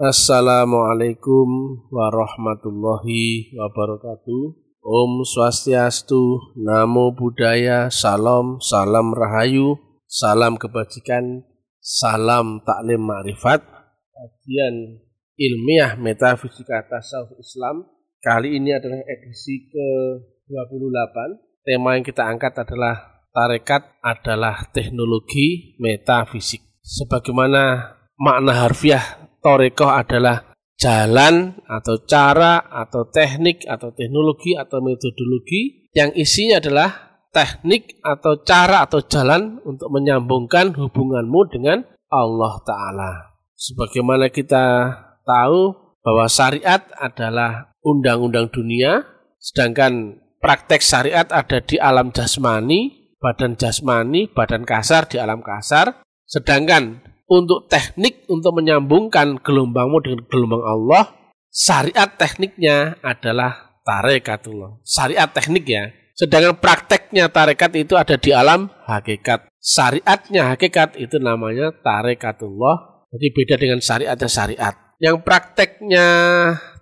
Assalamualaikum warahmatullahi wabarakatuh. Om Swastiastu, Namo Buddhaya, Salam, Salam Rahayu, Salam Kebajikan, Salam Taklim Ma'rifat, kajian ilmiah metafisika tasawuf Islam. Kali ini adalah edisi ke-28. Tema yang kita angkat adalah tarekat adalah teknologi metafisik. Sebagaimana makna harfiah Torekoh adalah jalan atau cara atau teknik atau teknologi atau metodologi yang isinya adalah teknik atau cara atau jalan untuk menyambungkan hubunganmu dengan Allah Ta'ala. Sebagaimana kita tahu bahwa syariat adalah undang-undang dunia, sedangkan praktek syariat ada di alam jasmani, badan jasmani, badan kasar di alam kasar, sedangkan untuk teknik untuk menyambungkan gelombangmu dengan gelombang Allah, syariat tekniknya adalah tarekatullah. Syariat teknik ya. Sedangkan prakteknya tarekat itu ada di alam hakikat. Syariatnya hakikat itu namanya tarekatullah. Jadi beda dengan syariatnya syariat. Yang prakteknya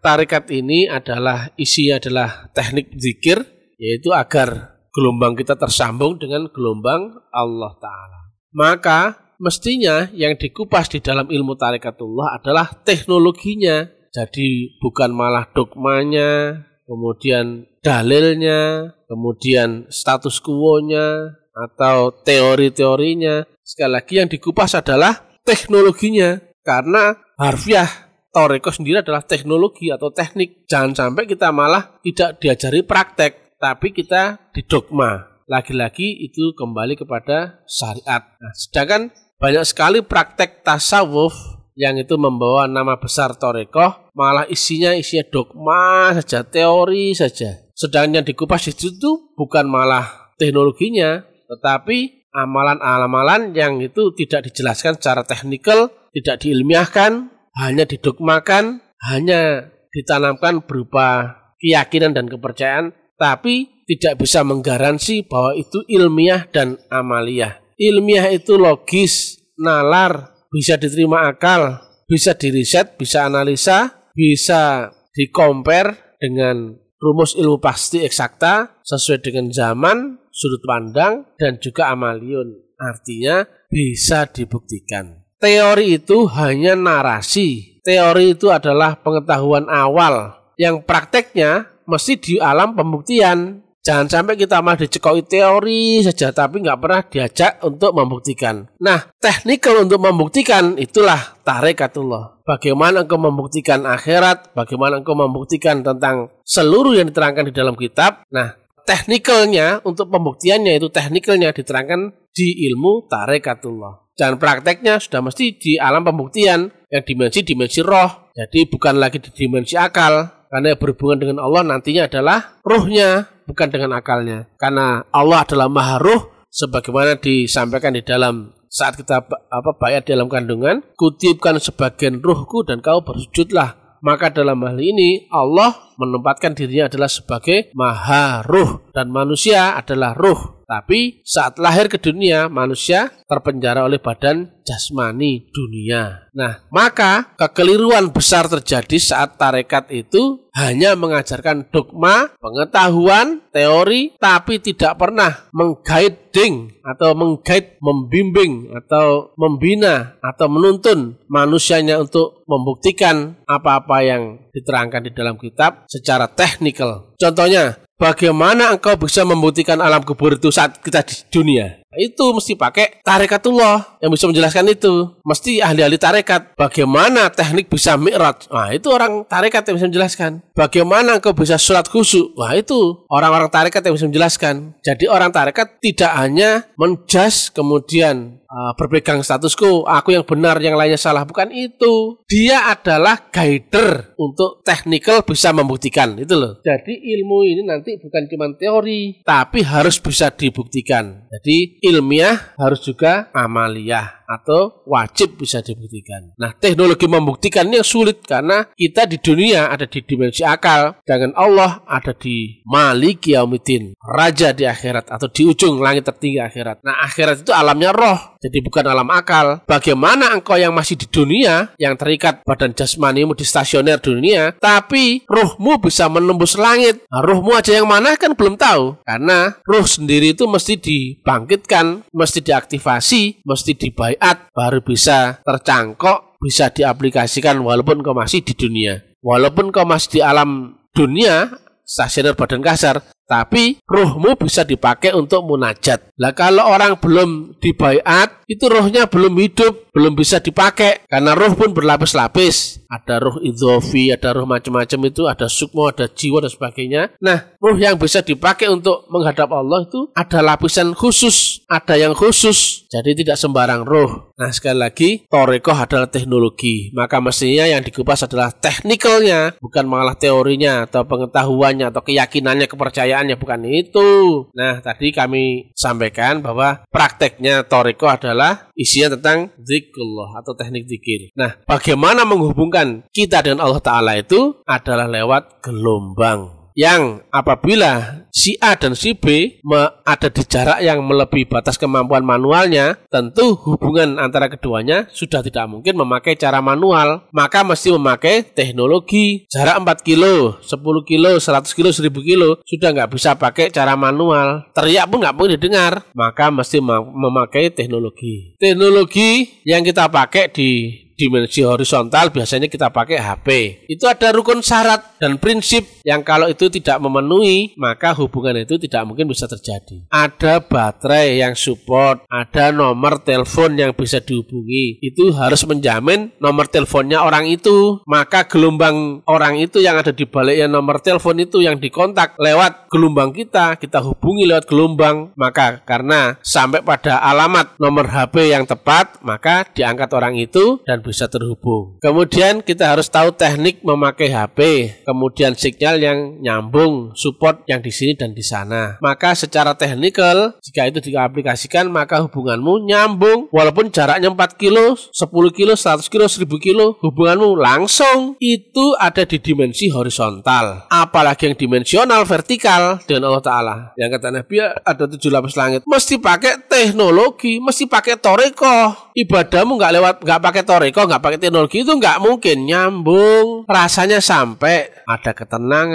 tarekat ini adalah isinya adalah teknik zikir, yaitu agar gelombang kita tersambung dengan gelombang Allah Ta'ala. Maka mestinya yang dikupas di dalam ilmu tarikatullah adalah teknologinya. Jadi bukan malah dogmanya, kemudian dalilnya, kemudian status quo-nya, atau teori-teorinya. Sekali lagi yang dikupas adalah teknologinya. Karena harfiah Toreko sendiri adalah teknologi atau teknik. Jangan sampai kita malah tidak diajari praktek, tapi kita didogma. Lagi-lagi itu kembali kepada syariat. Nah, sedangkan banyak sekali praktek tasawuf yang itu membawa nama besar Torekoh, malah isinya isinya dogma saja, teori saja. Sedangkan yang dikupas di situ bukan malah teknologinya, tetapi amalan-amalan yang itu tidak dijelaskan secara teknikal, tidak diilmiahkan, hanya didogmakan, hanya ditanamkan berupa keyakinan dan kepercayaan, tapi tidak bisa menggaransi bahwa itu ilmiah dan amaliyah. Ilmiah itu logis, nalar, bisa diterima akal, bisa diriset, bisa analisa, bisa dikompar dengan rumus ilmu pasti eksakta sesuai dengan zaman, sudut pandang, dan juga amaliun. Artinya bisa dibuktikan. Teori itu hanya narasi. Teori itu adalah pengetahuan awal yang prakteknya mesti di alam pembuktian. Jangan sampai kita malah dicekoi teori saja tapi nggak pernah diajak untuk membuktikan. Nah, teknikal untuk membuktikan itulah tarikatullah. Bagaimana engkau membuktikan akhirat, bagaimana engkau membuktikan tentang seluruh yang diterangkan di dalam kitab. Nah, teknikalnya untuk pembuktiannya itu teknikalnya diterangkan di ilmu tarikatullah. Dan prakteknya sudah mesti di alam pembuktian yang dimensi-dimensi roh. Jadi bukan lagi di dimensi akal, karena berhubungan dengan Allah nantinya adalah ruhnya bukan dengan akalnya. Karena Allah adalah maha ruh sebagaimana disampaikan di dalam saat kita apa bayat dalam kandungan, kutipkan sebagian ruhku dan kau bersujudlah. Maka dalam hal ini Allah menempatkan dirinya adalah sebagai maha ruh dan manusia adalah ruh tapi saat lahir ke dunia, manusia terpenjara oleh badan jasmani dunia. Nah, maka kekeliruan besar terjadi saat tarekat itu hanya mengajarkan dogma, pengetahuan, teori, tapi tidak pernah mengguiding atau mengguide, membimbing atau membina atau menuntun manusianya untuk membuktikan apa-apa yang diterangkan di dalam kitab secara teknikal. Contohnya, Bagaimana engkau bisa membuktikan alam kubur itu saat kita di dunia? Itu mesti pakai tarekatullah yang bisa menjelaskan itu. Mesti ahli-ahli tarekat. Bagaimana teknik bisa mi'raj? Nah, itu orang tarekat yang bisa menjelaskan. Bagaimana engkau bisa sholat khusyuk? Wah, itu orang-orang tarekat yang bisa menjelaskan. Jadi orang tarekat tidak hanya menjas kemudian uh, berpegang statusku, aku yang benar, yang lainnya salah. Bukan itu. Dia adalah guider untuk teknikal bisa membuktikan. Itu loh. Jadi ilmu ini nanti bukan cuma teori, tapi harus bisa dibuktikan. Jadi ilmiah harus juga amaliyah. Atau wajib bisa dibuktikan. Nah, teknologi membuktikan ini sulit karena kita di dunia ada di dimensi akal, dengan Allah ada di Malik Yaumiddin, raja di akhirat atau di ujung langit tertinggi akhirat. Nah, akhirat itu alamnya roh, jadi bukan alam akal. Bagaimana engkau yang masih di dunia, yang terikat badan jasmanimu di stasioner dunia, tapi rohmu bisa menembus langit. Nah, rohmu aja yang mana kan belum tahu, karena roh sendiri itu mesti dibangkitkan, mesti diaktifasi, mesti dibaiat, baru bisa tercangkok, bisa diaplikasikan walaupun kau masih di dunia. Walaupun kau masih di alam dunia, stasioner badan kasar, tapi rohmu bisa dipakai untuk munajat. Lah kalau orang belum dibaiat, itu rohnya belum hidup, belum bisa dipakai. Karena roh pun berlapis-lapis. Ada roh idhofi, ada roh macam-macam itu, ada sukmo, ada jiwa dan sebagainya. Nah, roh yang bisa dipakai untuk menghadap Allah itu ada lapisan khusus, ada yang khusus. Jadi tidak sembarang roh. Nah, sekali lagi, Toreko adalah teknologi. Maka mestinya yang dikupas adalah teknikalnya, bukan malah teorinya atau pengetahuannya atau keyakinannya, kepercayaan kepercayaannya bukan itu. Nah, tadi kami sampaikan bahwa prakteknya Toriko adalah isinya tentang zikrullah atau teknik zikir. Nah, bagaimana menghubungkan kita dengan Allah Ta'ala itu adalah lewat gelombang yang apabila si A dan si B ada di jarak yang melebihi batas kemampuan manualnya, tentu hubungan antara keduanya sudah tidak mungkin memakai cara manual, maka mesti memakai teknologi. Jarak 4 kilo, 10 kilo, 100 kilo, 1000 kilo, sudah nggak bisa pakai cara manual. Teriak pun nggak mungkin didengar, maka mesti memakai teknologi. Teknologi yang kita pakai di dimensi horizontal biasanya kita pakai HP. Itu ada rukun syarat dan prinsip yang kalau itu tidak memenuhi maka hubungan itu tidak mungkin bisa terjadi. Ada baterai yang support, ada nomor telepon yang bisa dihubungi. Itu harus menjamin nomor teleponnya orang itu. Maka gelombang orang itu yang ada di baliknya nomor telepon itu yang dikontak lewat gelombang kita, kita hubungi lewat gelombang. Maka karena sampai pada alamat nomor HP yang tepat, maka diangkat orang itu dan bisa terhubung. Kemudian kita harus tahu teknik memakai HP, kemudian sinyal yang nyambung, support yang di sini dan di sana. Maka secara teknikal, jika itu diaplikasikan, maka hubunganmu nyambung. Walaupun jaraknya 4 kilo, 10 kilo, 100 kilo, 1000 kilo, hubunganmu langsung itu ada di dimensi horizontal. Apalagi yang dimensional vertikal dengan Allah Ta'ala. Yang kata Nabi ada tujuh lapis langit. Mesti pakai teknologi, mesti pakai toreko. Ibadahmu nggak lewat, nggak pakai toreko nggak pakai teknologi itu nggak mungkin nyambung rasanya sampai ada ketenangan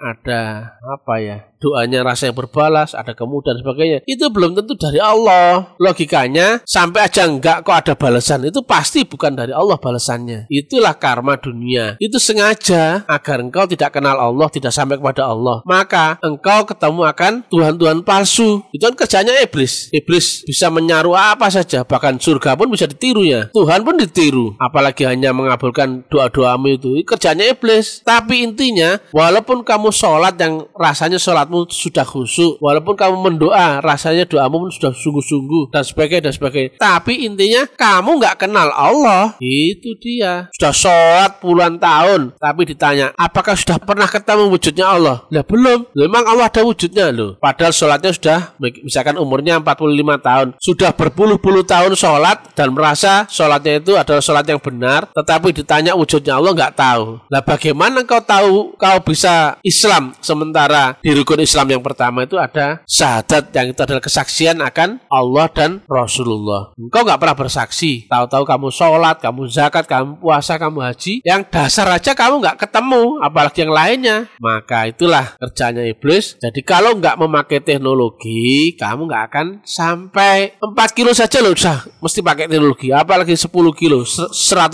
ada apa ya doanya rasa yang berbalas, ada kemudahan sebagainya. Itu belum tentu dari Allah. Logikanya sampai aja enggak kok ada balasan itu pasti bukan dari Allah balasannya. Itulah karma dunia. Itu sengaja agar engkau tidak kenal Allah, tidak sampai kepada Allah. Maka engkau ketemu akan Tuhan-Tuhan palsu. Itu kan kerjanya iblis. Iblis bisa menyaru apa saja, bahkan surga pun bisa ditirunya. Tuhan pun ditiru. Apalagi hanya mengabulkan doa-doamu itu. Kerjanya iblis. Tapi intinya, walaupun kamu sholat yang rasanya sholat sholatmu sudah khusyuk, walaupun kamu mendoa, rasanya doamu pun sudah sungguh-sungguh dan sebagainya dan sebagainya. Tapi intinya kamu nggak kenal Allah. Itu dia. Sudah sholat puluhan tahun, tapi ditanya, apakah sudah pernah ketemu wujudnya Allah? Lah belum. Memang Allah ada wujudnya loh. Padahal sholatnya sudah, misalkan umurnya 45 tahun, sudah berpuluh-puluh tahun sholat dan merasa sholatnya itu adalah sholat yang benar, tetapi ditanya wujudnya Allah nggak tahu. Lah bagaimana kau tahu kau bisa Islam sementara di rukun rukun Islam yang pertama itu ada syahadat yang itu adalah kesaksian akan Allah dan Rasulullah. Engkau nggak pernah bersaksi, tahu-tahu kamu sholat, kamu zakat, kamu puasa, kamu haji, yang dasar aja kamu nggak ketemu, apalagi yang lainnya. Maka itulah kerjanya iblis. Jadi kalau nggak memakai teknologi, kamu nggak akan sampai 4 kilo saja loh usah mesti pakai teknologi. Apalagi 10 kilo, 100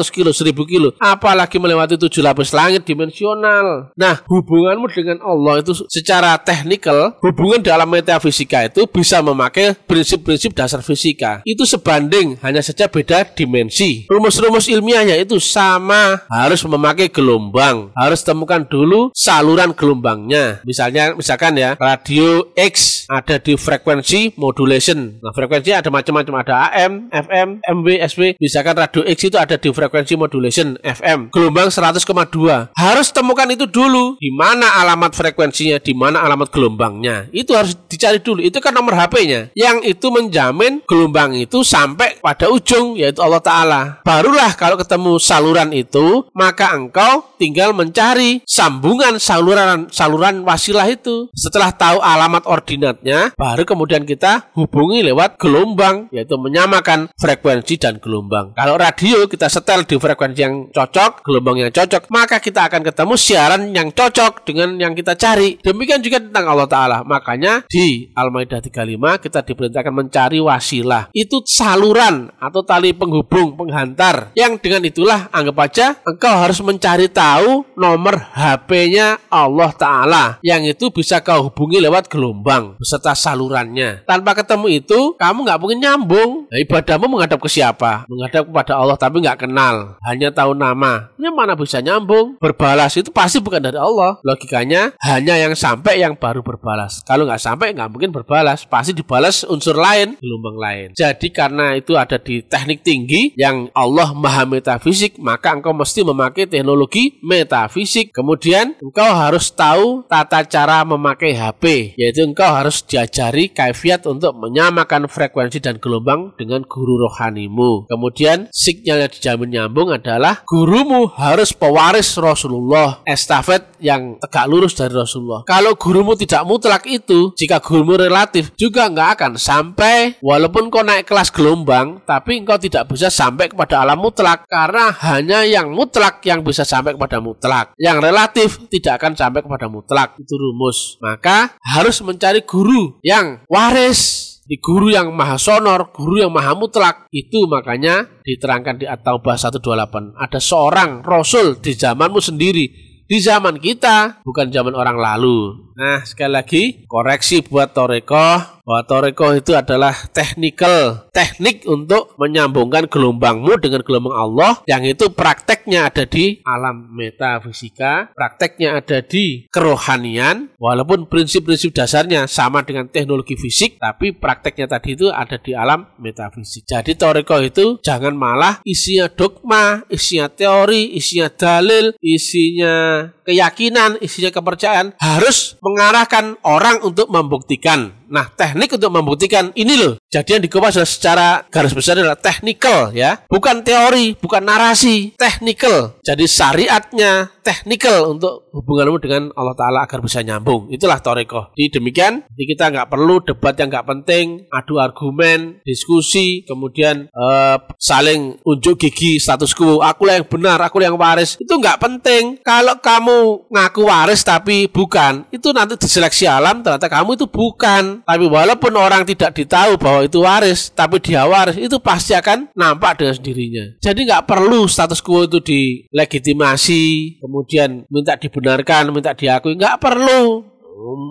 kilo, 1000 kilo, apalagi melewati tujuh lapis langit dimensional. Nah, hubunganmu dengan Allah itu secara technical, hubungan dalam metafisika itu bisa memakai prinsip-prinsip dasar fisika. Itu sebanding, hanya saja beda dimensi. Rumus-rumus ilmiahnya itu sama, harus memakai gelombang. Harus temukan dulu saluran gelombangnya. Misalnya, misalkan ya, radio X ada di frekuensi modulation. Nah, frekuensi ada macam-macam, ada AM, FM, MW, SW. Misalkan radio X itu ada di frekuensi modulation FM. Gelombang 100,2. Harus temukan itu dulu. Di mana alamat frekuensinya, di mana alamat gelombangnya. Itu harus dicari dulu. Itu kan nomor HP-nya. Yang itu menjamin gelombang itu sampai pada ujung yaitu Allah Ta'ala. Barulah kalau ketemu saluran itu, maka engkau tinggal mencari sambungan saluran saluran wasilah itu. Setelah tahu alamat ordinatnya, baru kemudian kita hubungi lewat gelombang, yaitu menyamakan frekuensi dan gelombang. Kalau radio kita setel di frekuensi yang cocok, gelombang yang cocok, maka kita akan ketemu siaran yang cocok dengan yang kita cari. Demikian juga tentang Allah Ta'ala. Makanya di Al-Maidah 35 kita diperintahkan mencari wasilah. Itu saluran atau tali penghubung, penghantar. Yang dengan itulah anggap aja engkau harus mencari tahu nomor HP-nya Allah Ta'ala. Yang itu bisa kau hubungi lewat gelombang beserta salurannya. Tanpa ketemu itu, kamu nggak mungkin nyambung. Nah, ibadahmu menghadap ke siapa? Menghadap kepada Allah tapi nggak kenal. Hanya tahu nama. Ini mana bisa nyambung? Berbalas itu pasti bukan dari Allah. Logikanya hanya yang sampai yang baru berbalas. Kalau nggak sampai nggak mungkin berbalas. Pasti dibalas unsur lain, gelombang lain. Jadi karena itu ada di teknik tinggi yang Allah maha metafisik, maka engkau mesti memakai teknologi metafisik. Kemudian engkau harus tahu tata cara memakai HP, yaitu engkau harus diajari kaifiat untuk menyamakan frekuensi dan gelombang dengan guru rohanimu. Kemudian signal yang dijamin nyambung adalah gurumu harus pewaris Rasulullah, estafet yang tegak lurus dari Rasulullah. Kalau gurumu tidak mutlak itu, jika gurumu relatif juga nggak akan sampai walaupun kau naik kelas gelombang, tapi engkau tidak bisa sampai kepada alam mutlak karena hanya yang mutlak yang bisa sampai kepada mutlak. Yang relatif tidak akan sampai kepada mutlak. Itu rumus. Maka harus mencari guru yang waris di guru yang maha sonor, guru yang maha mutlak. Itu makanya diterangkan di At-Taubah 128. Ada seorang rasul di zamanmu sendiri. Di zaman kita, bukan zaman orang lalu. Nah, sekali lagi, koreksi buat Toreko bahwa Toreko itu adalah technical, teknik untuk menyambungkan gelombangmu dengan gelombang Allah yang itu prakteknya ada di alam metafisika, prakteknya ada di kerohanian, walaupun prinsip-prinsip dasarnya sama dengan teknologi fisik, tapi prakteknya tadi itu ada di alam metafisik. Jadi Toreko itu jangan malah isinya dogma, isinya teori, isinya dalil, isinya keyakinan, isinya kepercayaan. Harus mengarahkan orang untuk membuktikan Nah, teknik untuk membuktikan ini loh. Jadi yang adalah secara garis besar adalah technical ya, bukan teori, bukan narasi, technical. Jadi syariatnya technical untuk hubunganmu dengan Allah Taala agar bisa nyambung. Itulah toreko. Jadi demikian, jadi kita nggak perlu debat yang nggak penting, adu argumen, diskusi, kemudian uh, saling unjuk gigi status quo. Aku yang benar, aku yang waris. Itu nggak penting. Kalau kamu ngaku waris tapi bukan, itu nanti diseleksi alam ternyata kamu itu bukan. Tapi walaupun orang tidak ditahu bahwa itu waris, tapi dia waris, itu pasti akan nampak dengan sendirinya. Jadi nggak perlu status quo itu dilegitimasi, kemudian minta dibenarkan, minta diakui, nggak perlu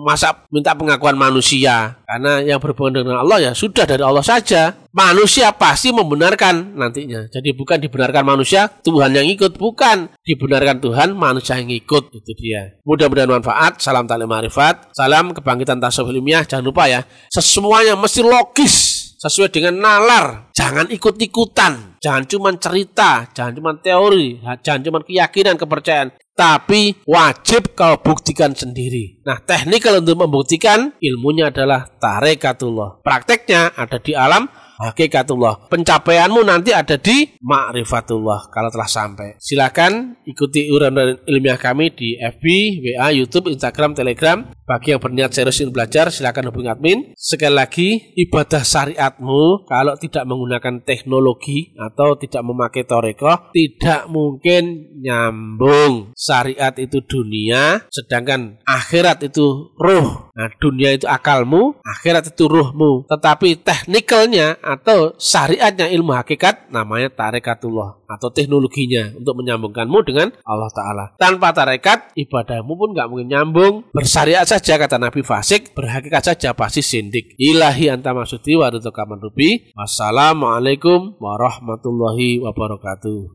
masa minta pengakuan manusia? Karena yang berhubungan dengan Allah ya sudah dari Allah saja. Manusia pasti membenarkan nantinya. Jadi bukan dibenarkan manusia Tuhan yang ikut. Bukan dibenarkan Tuhan manusia yang ikut. Itu dia. Mudah-mudahan manfaat. Salam taklim marifat. Salam kebangkitan tasawuf ilmiah. Jangan lupa ya semuanya mesti logis. Sesuai dengan nalar. Jangan ikut-ikutan. Jangan cuma cerita, jangan cuma teori, jangan cuma keyakinan, kepercayaan tapi wajib kau buktikan sendiri. Nah, teknik kalau untuk membuktikan ilmunya adalah tarekatullah. Prakteknya ada di alam hakikatullah. Pencapaianmu nanti ada di ma'rifatullah kalau telah sampai. Silakan ikuti uraian ilmiah kami di FB, WA, YouTube, Instagram, Telegram. Bagi yang berniat serius ingin belajar, silakan hubungi admin. Sekali lagi, ibadah syariatmu kalau tidak menggunakan teknologi atau tidak memakai toreko, tidak mungkin nyambung. Syariat itu dunia, sedangkan akhirat itu ruh. Nah, dunia itu akalmu, akhirat itu ruhmu. Tetapi teknikalnya atau syariatnya ilmu hakikat namanya tarekatullah atau teknologinya untuk menyambungkanmu dengan Allah Ta'ala. Tanpa tarekat, ibadahmu pun nggak mungkin nyambung. Bersyariat saja kata Nabi Fasik, berhakikat saja pasti sindik. Ilahi anta maksudi wa rubi. Wassalamualaikum warahmatullahi wabarakatuh.